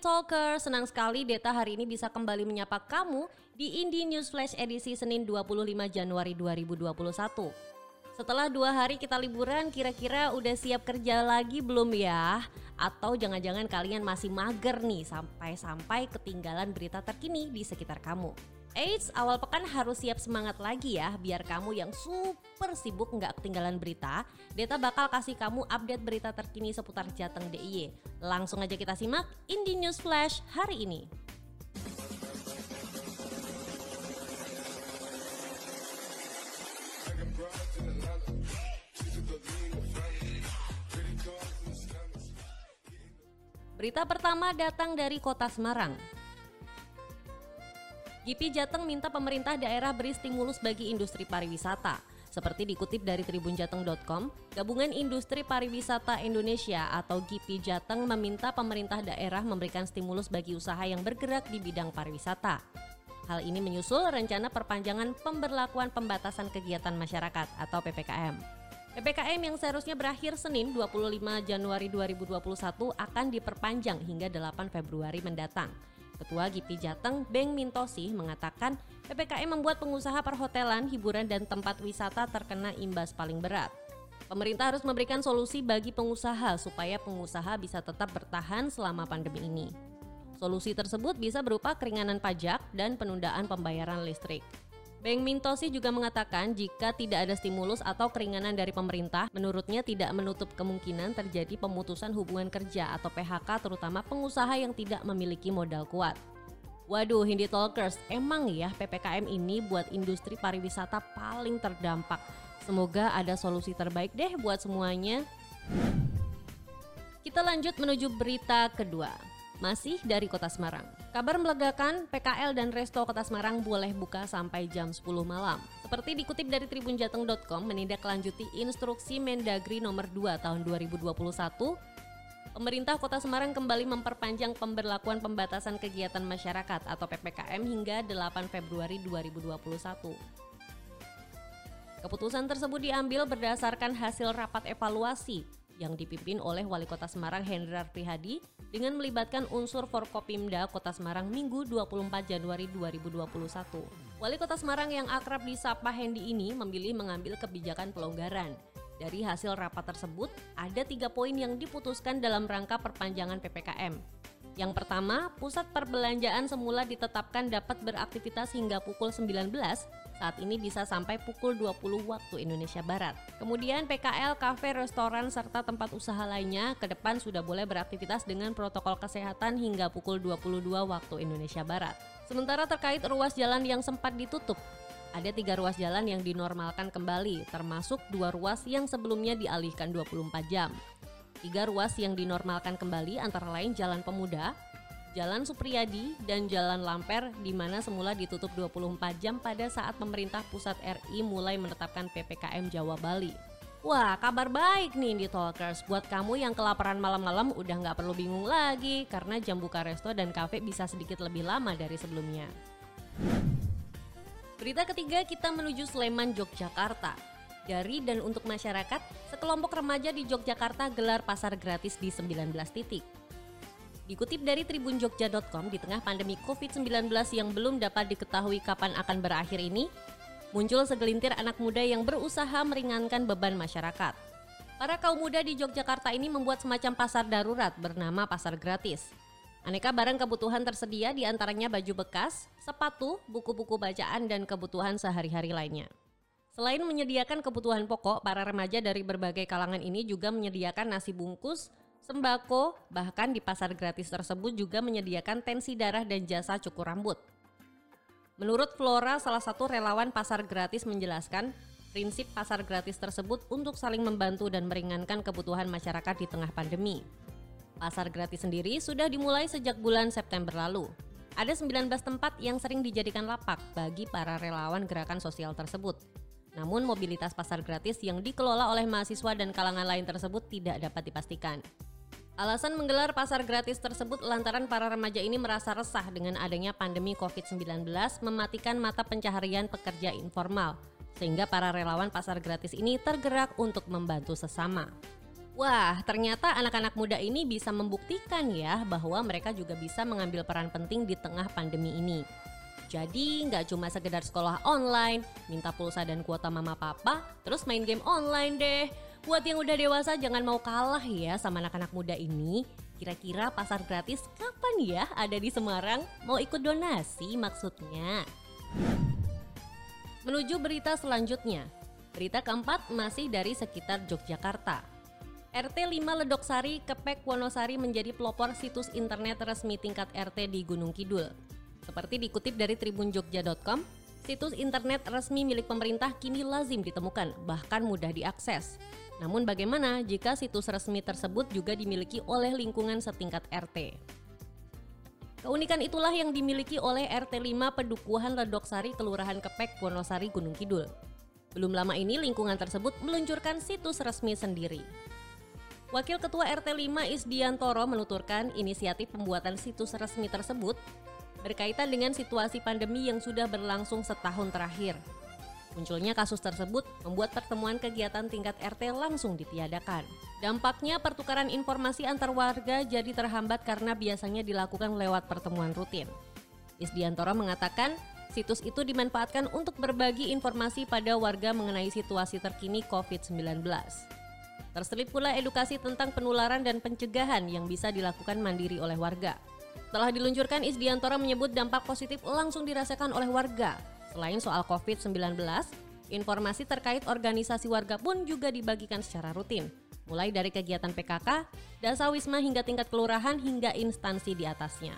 Talker, senang sekali Deta hari ini bisa kembali menyapa kamu di Indie News Flash edisi Senin 25 Januari 2021. Setelah dua hari kita liburan, kira-kira udah siap kerja lagi belum ya? Atau jangan-jangan kalian masih mager nih sampai-sampai ketinggalan berita terkini di sekitar kamu? Eits, awal pekan harus siap semangat lagi ya biar kamu yang super sibuk nggak ketinggalan berita. Deta bakal kasih kamu update berita terkini seputar Jateng DIY. Langsung aja kita simak Indie News Flash hari ini. Berita pertama datang dari kota Semarang. GP Jateng minta pemerintah daerah beri stimulus bagi industri pariwisata. Seperti dikutip dari tribunjateng.com, Gabungan Industri Pariwisata Indonesia atau GP Jateng meminta pemerintah daerah memberikan stimulus bagi usaha yang bergerak di bidang pariwisata. Hal ini menyusul rencana perpanjangan pemberlakuan pembatasan kegiatan masyarakat atau PPKM. PPKM yang seharusnya berakhir Senin 25 Januari 2021 akan diperpanjang hingga 8 Februari mendatang. Ketua GIPI Jateng, Beng Mintosi, mengatakan PPKM membuat pengusaha perhotelan, hiburan, dan tempat wisata terkena imbas paling berat. Pemerintah harus memberikan solusi bagi pengusaha supaya pengusaha bisa tetap bertahan selama pandemi ini. Solusi tersebut bisa berupa keringanan pajak dan penundaan pembayaran listrik. Beng Mintosi juga mengatakan jika tidak ada stimulus atau keringanan dari pemerintah, menurutnya tidak menutup kemungkinan terjadi pemutusan hubungan kerja atau PHK terutama pengusaha yang tidak memiliki modal kuat. Waduh, Hindi Talkers, emang ya PPKM ini buat industri pariwisata paling terdampak. Semoga ada solusi terbaik deh buat semuanya. Kita lanjut menuju berita kedua masih dari Kota Semarang. Kabar melegakan, PKL dan Resto Kota Semarang boleh buka sampai jam 10 malam. Seperti dikutip dari tribunjateng.com menindaklanjuti instruksi Mendagri nomor 2 tahun 2021, Pemerintah Kota Semarang kembali memperpanjang pemberlakuan pembatasan kegiatan masyarakat atau PPKM hingga 8 Februari 2021. Keputusan tersebut diambil berdasarkan hasil rapat evaluasi yang dipimpin oleh Wali Kota Semarang Hendrar Prihadi dengan melibatkan unsur Forkopimda Kota Semarang Minggu 24 Januari 2021. Wali Kota Semarang yang akrab disapa Hendi ini memilih mengambil kebijakan pelonggaran. Dari hasil rapat tersebut, ada tiga poin yang diputuskan dalam rangka perpanjangan PPKM. Yang pertama, pusat perbelanjaan semula ditetapkan dapat beraktivitas hingga pukul 19 saat ini bisa sampai pukul 20 waktu Indonesia Barat. Kemudian PKL, kafe, restoran, serta tempat usaha lainnya ke depan sudah boleh beraktivitas dengan protokol kesehatan hingga pukul 22 waktu Indonesia Barat. Sementara terkait ruas jalan yang sempat ditutup, ada tiga ruas jalan yang dinormalkan kembali, termasuk dua ruas yang sebelumnya dialihkan 24 jam. Tiga ruas yang dinormalkan kembali antara lain Jalan Pemuda, Jalan Supriyadi, dan Jalan Lamper di mana semula ditutup 24 jam pada saat pemerintah pusat RI mulai menetapkan PPKM Jawa Bali. Wah, kabar baik nih di Talkers. Buat kamu yang kelaparan malam-malam udah nggak perlu bingung lagi karena jam buka resto dan kafe bisa sedikit lebih lama dari sebelumnya. Berita ketiga kita menuju Sleman, Yogyakarta. Dari dan untuk masyarakat, sekelompok remaja di Yogyakarta gelar pasar gratis di 19 titik. Dikutip dari tribunjogja.com, di tengah pandemi COVID-19 yang belum dapat diketahui kapan akan berakhir ini, muncul segelintir anak muda yang berusaha meringankan beban masyarakat. Para kaum muda di Yogyakarta ini membuat semacam pasar darurat bernama Pasar Gratis. Aneka barang kebutuhan tersedia di antaranya baju bekas, sepatu, buku-buku bacaan, dan kebutuhan sehari-hari lainnya. Selain menyediakan kebutuhan pokok, para remaja dari berbagai kalangan ini juga menyediakan nasi bungkus, Sembako, bahkan di pasar gratis tersebut juga menyediakan tensi darah dan jasa cukur rambut. Menurut Flora, salah satu relawan pasar gratis menjelaskan, prinsip pasar gratis tersebut untuk saling membantu dan meringankan kebutuhan masyarakat di tengah pandemi. Pasar gratis sendiri sudah dimulai sejak bulan September lalu. Ada 19 tempat yang sering dijadikan lapak bagi para relawan gerakan sosial tersebut. Namun mobilitas pasar gratis yang dikelola oleh mahasiswa dan kalangan lain tersebut tidak dapat dipastikan. Alasan menggelar pasar gratis tersebut lantaran para remaja ini merasa resah dengan adanya pandemi COVID-19 mematikan mata pencaharian pekerja informal, sehingga para relawan pasar gratis ini tergerak untuk membantu sesama. Wah, ternyata anak-anak muda ini bisa membuktikan ya bahwa mereka juga bisa mengambil peran penting di tengah pandemi ini. Jadi nggak cuma sekedar sekolah online, minta pulsa dan kuota mama papa, terus main game online deh. Buat yang udah dewasa jangan mau kalah ya sama anak-anak muda ini. Kira-kira pasar gratis kapan ya ada di Semarang? Mau ikut donasi maksudnya? Menuju berita selanjutnya. Berita keempat masih dari sekitar Yogyakarta. RT 5 Ledoksari, Kepek Wonosari menjadi pelopor situs internet resmi tingkat RT di Gunung Kidul. Seperti dikutip dari tribunjogja.com, situs internet resmi milik pemerintah kini lazim ditemukan, bahkan mudah diakses. Namun bagaimana jika situs resmi tersebut juga dimiliki oleh lingkungan setingkat RT? Keunikan itulah yang dimiliki oleh RT 5 Pedukuhan Ledoksari Kelurahan Kepek Wonosari Gunung Kidul. Belum lama ini lingkungan tersebut meluncurkan situs resmi sendiri. Wakil Ketua RT 5 Isdiantoro menuturkan inisiatif pembuatan situs resmi tersebut berkaitan dengan situasi pandemi yang sudah berlangsung setahun terakhir. Munculnya kasus tersebut membuat pertemuan kegiatan tingkat RT langsung ditiadakan. Dampaknya pertukaran informasi antar warga jadi terhambat karena biasanya dilakukan lewat pertemuan rutin. Isdiantoro mengatakan situs itu dimanfaatkan untuk berbagi informasi pada warga mengenai situasi terkini COVID-19. Terselip pula edukasi tentang penularan dan pencegahan yang bisa dilakukan mandiri oleh warga. Setelah diluncurkan, Isdiantoro menyebut dampak positif langsung dirasakan oleh warga. Selain soal COVID-19, informasi terkait organisasi warga pun juga dibagikan secara rutin, mulai dari kegiatan PKK, dasa wisma hingga tingkat kelurahan hingga instansi di atasnya.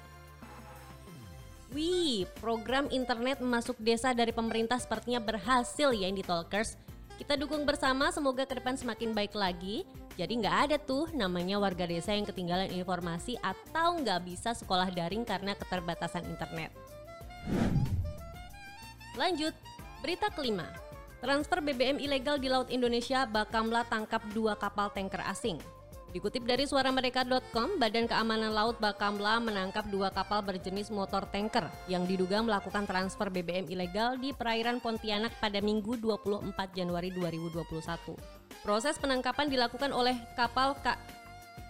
Wih, program internet masuk desa dari pemerintah sepertinya berhasil ya Indie Talkers. Kita dukung bersama semoga ke depan semakin baik lagi. Jadi nggak ada tuh namanya warga desa yang ketinggalan informasi atau nggak bisa sekolah daring karena keterbatasan internet. Lanjut, berita kelima. Transfer BBM ilegal di Laut Indonesia Bakamla tangkap dua kapal tanker asing. Dikutip dari suaramereka.com, Badan Keamanan Laut Bakamla menangkap dua kapal berjenis motor tanker yang diduga melakukan transfer BBM ilegal di perairan Pontianak pada Minggu 24 Januari 2021. Proses penangkapan dilakukan oleh kapal K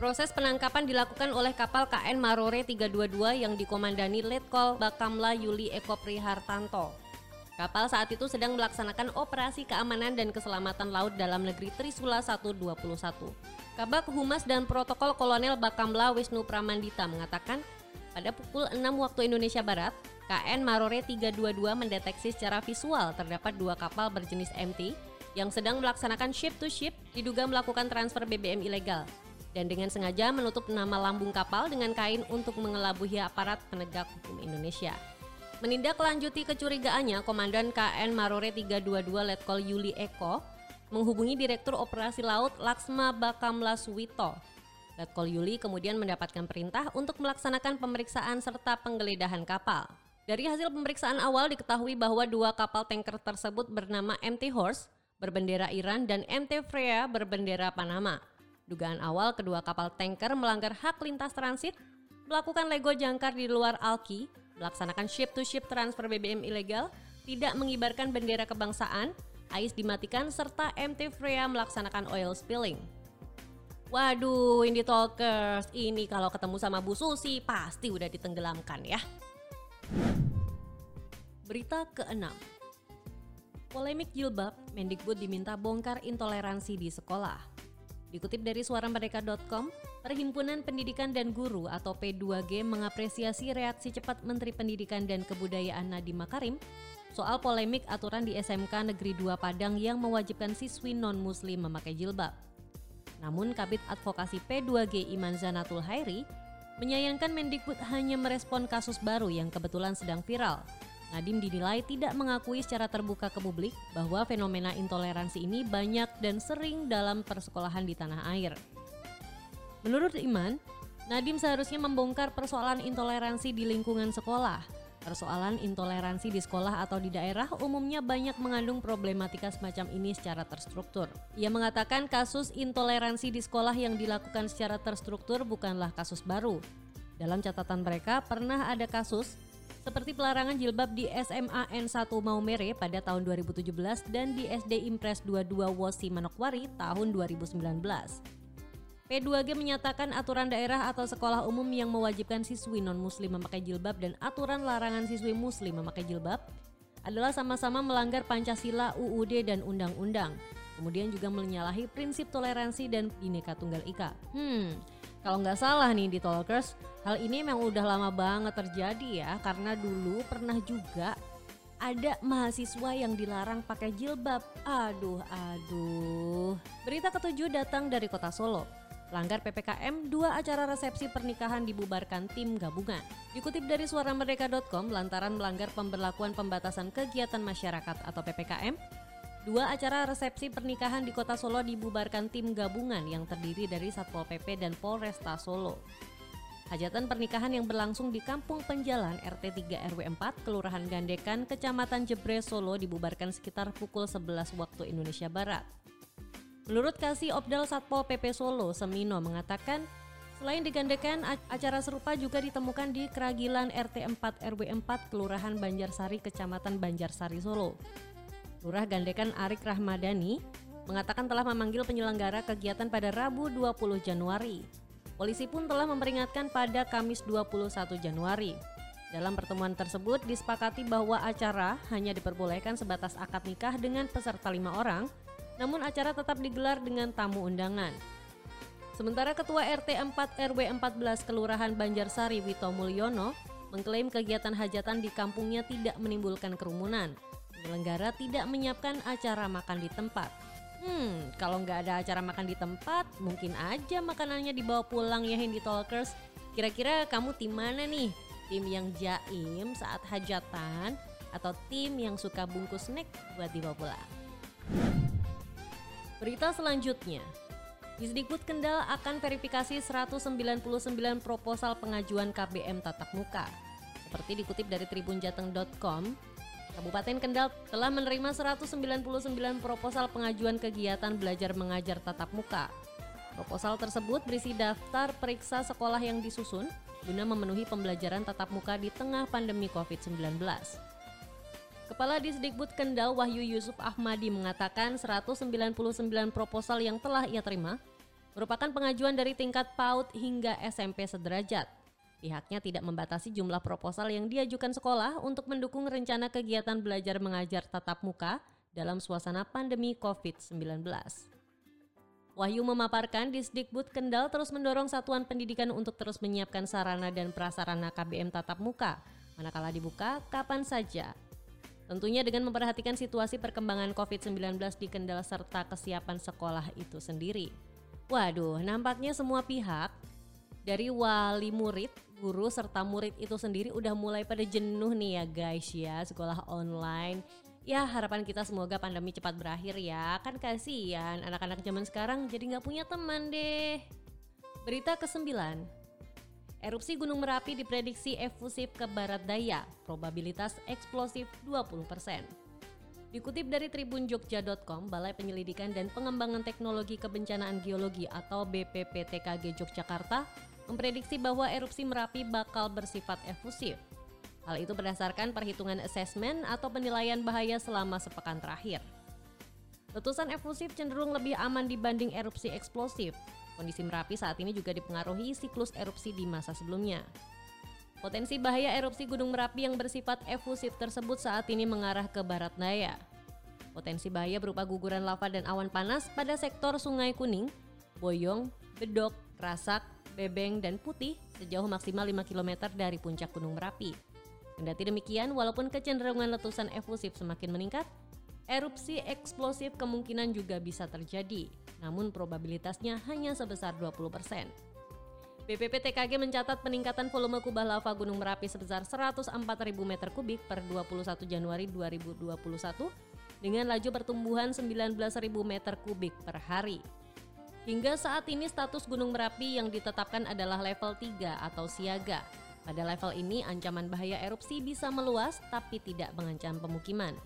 Proses penangkapan dilakukan oleh kapal KN Marore 322 yang dikomandani Letkol Bakamla Yuli Eko Prihartanto. Kapal saat itu sedang melaksanakan operasi keamanan dan keselamatan laut dalam negeri Trisula 121. Kabak Humas dan Protokol Kolonel Bakamla Wisnu Pramandita mengatakan, pada pukul 6 waktu Indonesia Barat, KN Marore 322 mendeteksi secara visual terdapat dua kapal berjenis MT yang sedang melaksanakan ship to ship diduga melakukan transfer BBM ilegal dan dengan sengaja menutup nama lambung kapal dengan kain untuk mengelabuhi aparat penegak hukum Indonesia. Menindaklanjuti kecurigaannya, Komandan KN Marore 322 Letkol Yuli Eko menghubungi Direktur Operasi Laut Laksma Bakamla Suwito. Letkol Yuli kemudian mendapatkan perintah untuk melaksanakan pemeriksaan serta penggeledahan kapal. Dari hasil pemeriksaan awal diketahui bahwa dua kapal tanker tersebut bernama MT Horse berbendera Iran dan MT Freya berbendera Panama. Dugaan awal kedua kapal tanker melanggar hak lintas transit, melakukan lego jangkar di luar Alki, melaksanakan ship-to-ship transfer BBM ilegal, tidak mengibarkan bendera kebangsaan, Ais dimatikan serta MT Freya melaksanakan oil spilling. Waduh, Indie Talkers, ini kalau ketemu sama Bu Susi pasti udah ditenggelamkan ya. Berita keenam. Polemik jilbab, Mendikbud diminta bongkar intoleransi di sekolah. Dikutip dari suaramereka.com, Perhimpunan Pendidikan dan Guru atau P2G mengapresiasi reaksi cepat Menteri Pendidikan dan Kebudayaan Nadiem Makarim soal polemik aturan di SMK Negeri 2 Padang yang mewajibkan siswi non-muslim memakai jilbab. Namun Kabit Advokasi P2G Iman Zanatul Hairi menyayangkan Mendikbud hanya merespon kasus baru yang kebetulan sedang viral. Nadim dinilai tidak mengakui secara terbuka ke publik bahwa fenomena intoleransi ini banyak dan sering dalam persekolahan di tanah air. Menurut Iman, Nadim seharusnya membongkar persoalan intoleransi di lingkungan sekolah – Persoalan intoleransi di sekolah atau di daerah umumnya banyak mengandung problematika semacam ini secara terstruktur. Ia mengatakan kasus intoleransi di sekolah yang dilakukan secara terstruktur bukanlah kasus baru. Dalam catatan mereka pernah ada kasus seperti pelarangan jilbab di SMA N1 Maumere pada tahun 2017 dan di SD Impres 22 Wosi Manokwari tahun 2019. P2G menyatakan aturan daerah atau sekolah umum yang mewajibkan siswi non-muslim memakai jilbab dan aturan larangan siswi muslim memakai jilbab adalah sama-sama melanggar Pancasila, UUD, dan Undang-Undang. Kemudian juga menyalahi prinsip toleransi dan bineka tunggal ika. Hmm, kalau nggak salah nih di Talkers, hal ini memang udah lama banget terjadi ya karena dulu pernah juga ada mahasiswa yang dilarang pakai jilbab. Aduh, aduh. Berita ketujuh datang dari kota Solo. Langgar PPKM, dua acara resepsi pernikahan dibubarkan tim gabungan. Dikutip dari suaramerdeka.com, lantaran melanggar pemberlakuan pembatasan kegiatan masyarakat atau PPKM, dua acara resepsi pernikahan di kota Solo dibubarkan tim gabungan yang terdiri dari Satpol PP dan Polresta Solo. Hajatan pernikahan yang berlangsung di Kampung Penjalan RT 3 RW 4 Kelurahan Gandekan, Kecamatan Jebres Solo dibubarkan sekitar pukul 11 waktu Indonesia Barat. Menurut Kasih Obdal Satpol PP Solo, Semino mengatakan, selain digandekan, acara serupa juga ditemukan di Keragilan RT 4 RW 4 Kelurahan Banjarsari, Kecamatan Banjarsari, Solo. Lurah Gandekan Arik Rahmadani mengatakan telah memanggil penyelenggara kegiatan pada Rabu 20 Januari. Polisi pun telah memperingatkan pada Kamis 21 Januari. Dalam pertemuan tersebut disepakati bahwa acara hanya diperbolehkan sebatas akad nikah dengan peserta lima orang namun acara tetap digelar dengan tamu undangan. Sementara Ketua RT 4 RW 14 Kelurahan Banjarsari Wito Mulyono mengklaim kegiatan hajatan di kampungnya tidak menimbulkan kerumunan. Penyelenggara tidak menyiapkan acara makan di tempat. Hmm, kalau nggak ada acara makan di tempat, mungkin aja makanannya dibawa pulang ya Handy Talkers. Kira-kira kamu tim mana nih? Tim yang jaim saat hajatan atau tim yang suka bungkus snack buat dibawa pulang? Berita selanjutnya, Disdikbud Kendal akan verifikasi 199 proposal pengajuan KBM tatap muka. Seperti dikutip dari tribunjateng.com, Kabupaten Kendal telah menerima 199 proposal pengajuan kegiatan belajar mengajar tatap muka. Proposal tersebut berisi daftar periksa sekolah yang disusun guna memenuhi pembelajaran tatap muka di tengah pandemi COVID-19. Kepala Disdikbud Kendal Wahyu Yusuf Ahmadi mengatakan 199 proposal yang telah ia terima merupakan pengajuan dari tingkat PAUD hingga SMP sederajat. Pihaknya tidak membatasi jumlah proposal yang diajukan sekolah untuk mendukung rencana kegiatan belajar mengajar tatap muka dalam suasana pandemi COVID-19. Wahyu memaparkan Disdikbud Kendal terus mendorong satuan pendidikan untuk terus menyiapkan sarana dan prasarana KBM tatap muka, manakala dibuka kapan saja Tentunya dengan memperhatikan situasi perkembangan COVID-19 di Kendal serta kesiapan sekolah itu sendiri. Waduh, nampaknya semua pihak dari wali murid, guru serta murid itu sendiri udah mulai pada jenuh nih ya guys ya sekolah online. Ya harapan kita semoga pandemi cepat berakhir ya. Kan kasihan anak-anak zaman sekarang jadi nggak punya teman deh. Berita ke-9, Erupsi Gunung Merapi diprediksi efusif ke barat daya, probabilitas eksplosif 20%. Dikutip dari tribunjogja.com, Balai Penyelidikan dan Pengembangan Teknologi Kebencanaan Geologi atau BPPTKG Yogyakarta memprediksi bahwa erupsi Merapi bakal bersifat efusif. Hal itu berdasarkan perhitungan asesmen atau penilaian bahaya selama sepekan terakhir. Letusan efusif cenderung lebih aman dibanding erupsi eksplosif, Kondisi Merapi saat ini juga dipengaruhi siklus erupsi di masa sebelumnya. Potensi bahaya erupsi Gunung Merapi yang bersifat efusif tersebut saat ini mengarah ke barat daya. Potensi bahaya berupa guguran lava dan awan panas pada sektor Sungai Kuning, Boyong, Bedok, Krasak, Bebeng, dan Putih sejauh maksimal 5 km dari puncak Gunung Merapi. Kendati demikian, walaupun kecenderungan letusan efusif semakin meningkat, erupsi eksplosif kemungkinan juga bisa terjadi namun probabilitasnya hanya sebesar 20%. BPPTKG mencatat peningkatan volume kubah lava Gunung Merapi sebesar 104.000 meter kubik per 21 Januari 2021 dengan laju pertumbuhan 19.000 meter kubik per hari. Hingga saat ini status Gunung Merapi yang ditetapkan adalah level 3 atau siaga. Pada level ini ancaman bahaya erupsi bisa meluas tapi tidak mengancam pemukiman.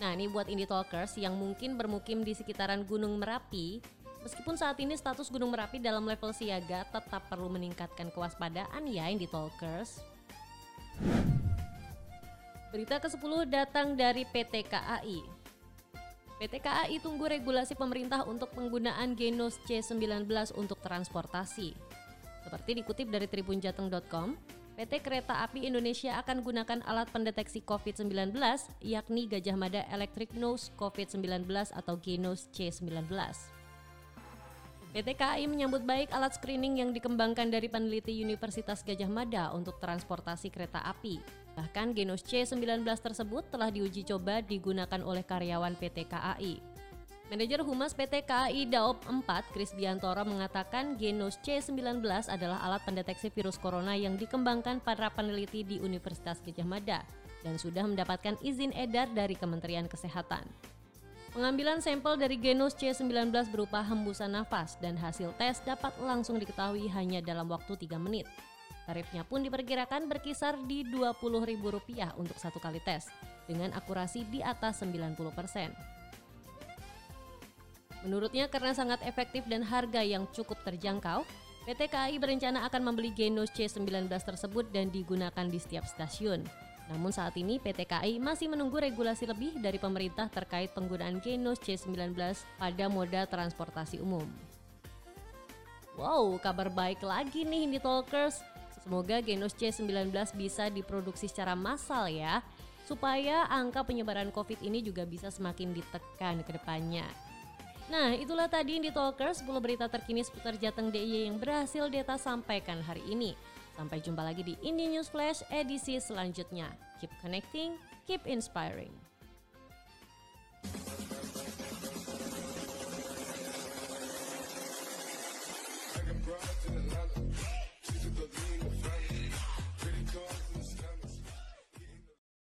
Nah ini buat indie talkers yang mungkin bermukim di sekitaran Gunung Merapi, meskipun saat ini status Gunung Merapi dalam level siaga tetap perlu meningkatkan kewaspadaan ya indie talkers. Berita ke-10 datang dari PT KAI. PT KAI tunggu regulasi pemerintah untuk penggunaan Genos C19 untuk transportasi. Seperti dikutip dari tribunjateng.com, PT Kereta Api Indonesia akan gunakan alat pendeteksi COVID-19 yakni Gajah Mada Electric Nose COVID-19 atau Genos C19. PT KAI menyambut baik alat screening yang dikembangkan dari peneliti Universitas Gajah Mada untuk transportasi kereta api. Bahkan Genos C19 tersebut telah diuji coba digunakan oleh karyawan PT KAI. Manajer Humas PT KAI Daop 4, Kris Biantoro mengatakan Genos C19 adalah alat pendeteksi virus corona yang dikembangkan para peneliti di Universitas Gajah Mada dan sudah mendapatkan izin edar dari Kementerian Kesehatan. Pengambilan sampel dari Genos C19 berupa hembusan nafas dan hasil tes dapat langsung diketahui hanya dalam waktu 3 menit. Tarifnya pun diperkirakan berkisar di Rp20.000 untuk satu kali tes, dengan akurasi di atas 90%. Menurutnya karena sangat efektif dan harga yang cukup terjangkau, PT KAI berencana akan membeli Genos C19 tersebut dan digunakan di setiap stasiun. Namun saat ini PT KAI masih menunggu regulasi lebih dari pemerintah terkait penggunaan Genos C19 pada moda transportasi umum. Wow, kabar baik lagi nih Indie Talkers. Semoga Genos C19 bisa diproduksi secara massal ya, supaya angka penyebaran COVID ini juga bisa semakin ditekan ke depannya. Nah, itulah tadi Indie Talkers 10 berita terkini seputar Jateng DIY yang berhasil Deta sampaikan hari ini. Sampai jumpa lagi di Indie News Flash edisi selanjutnya. Keep connecting, keep inspiring.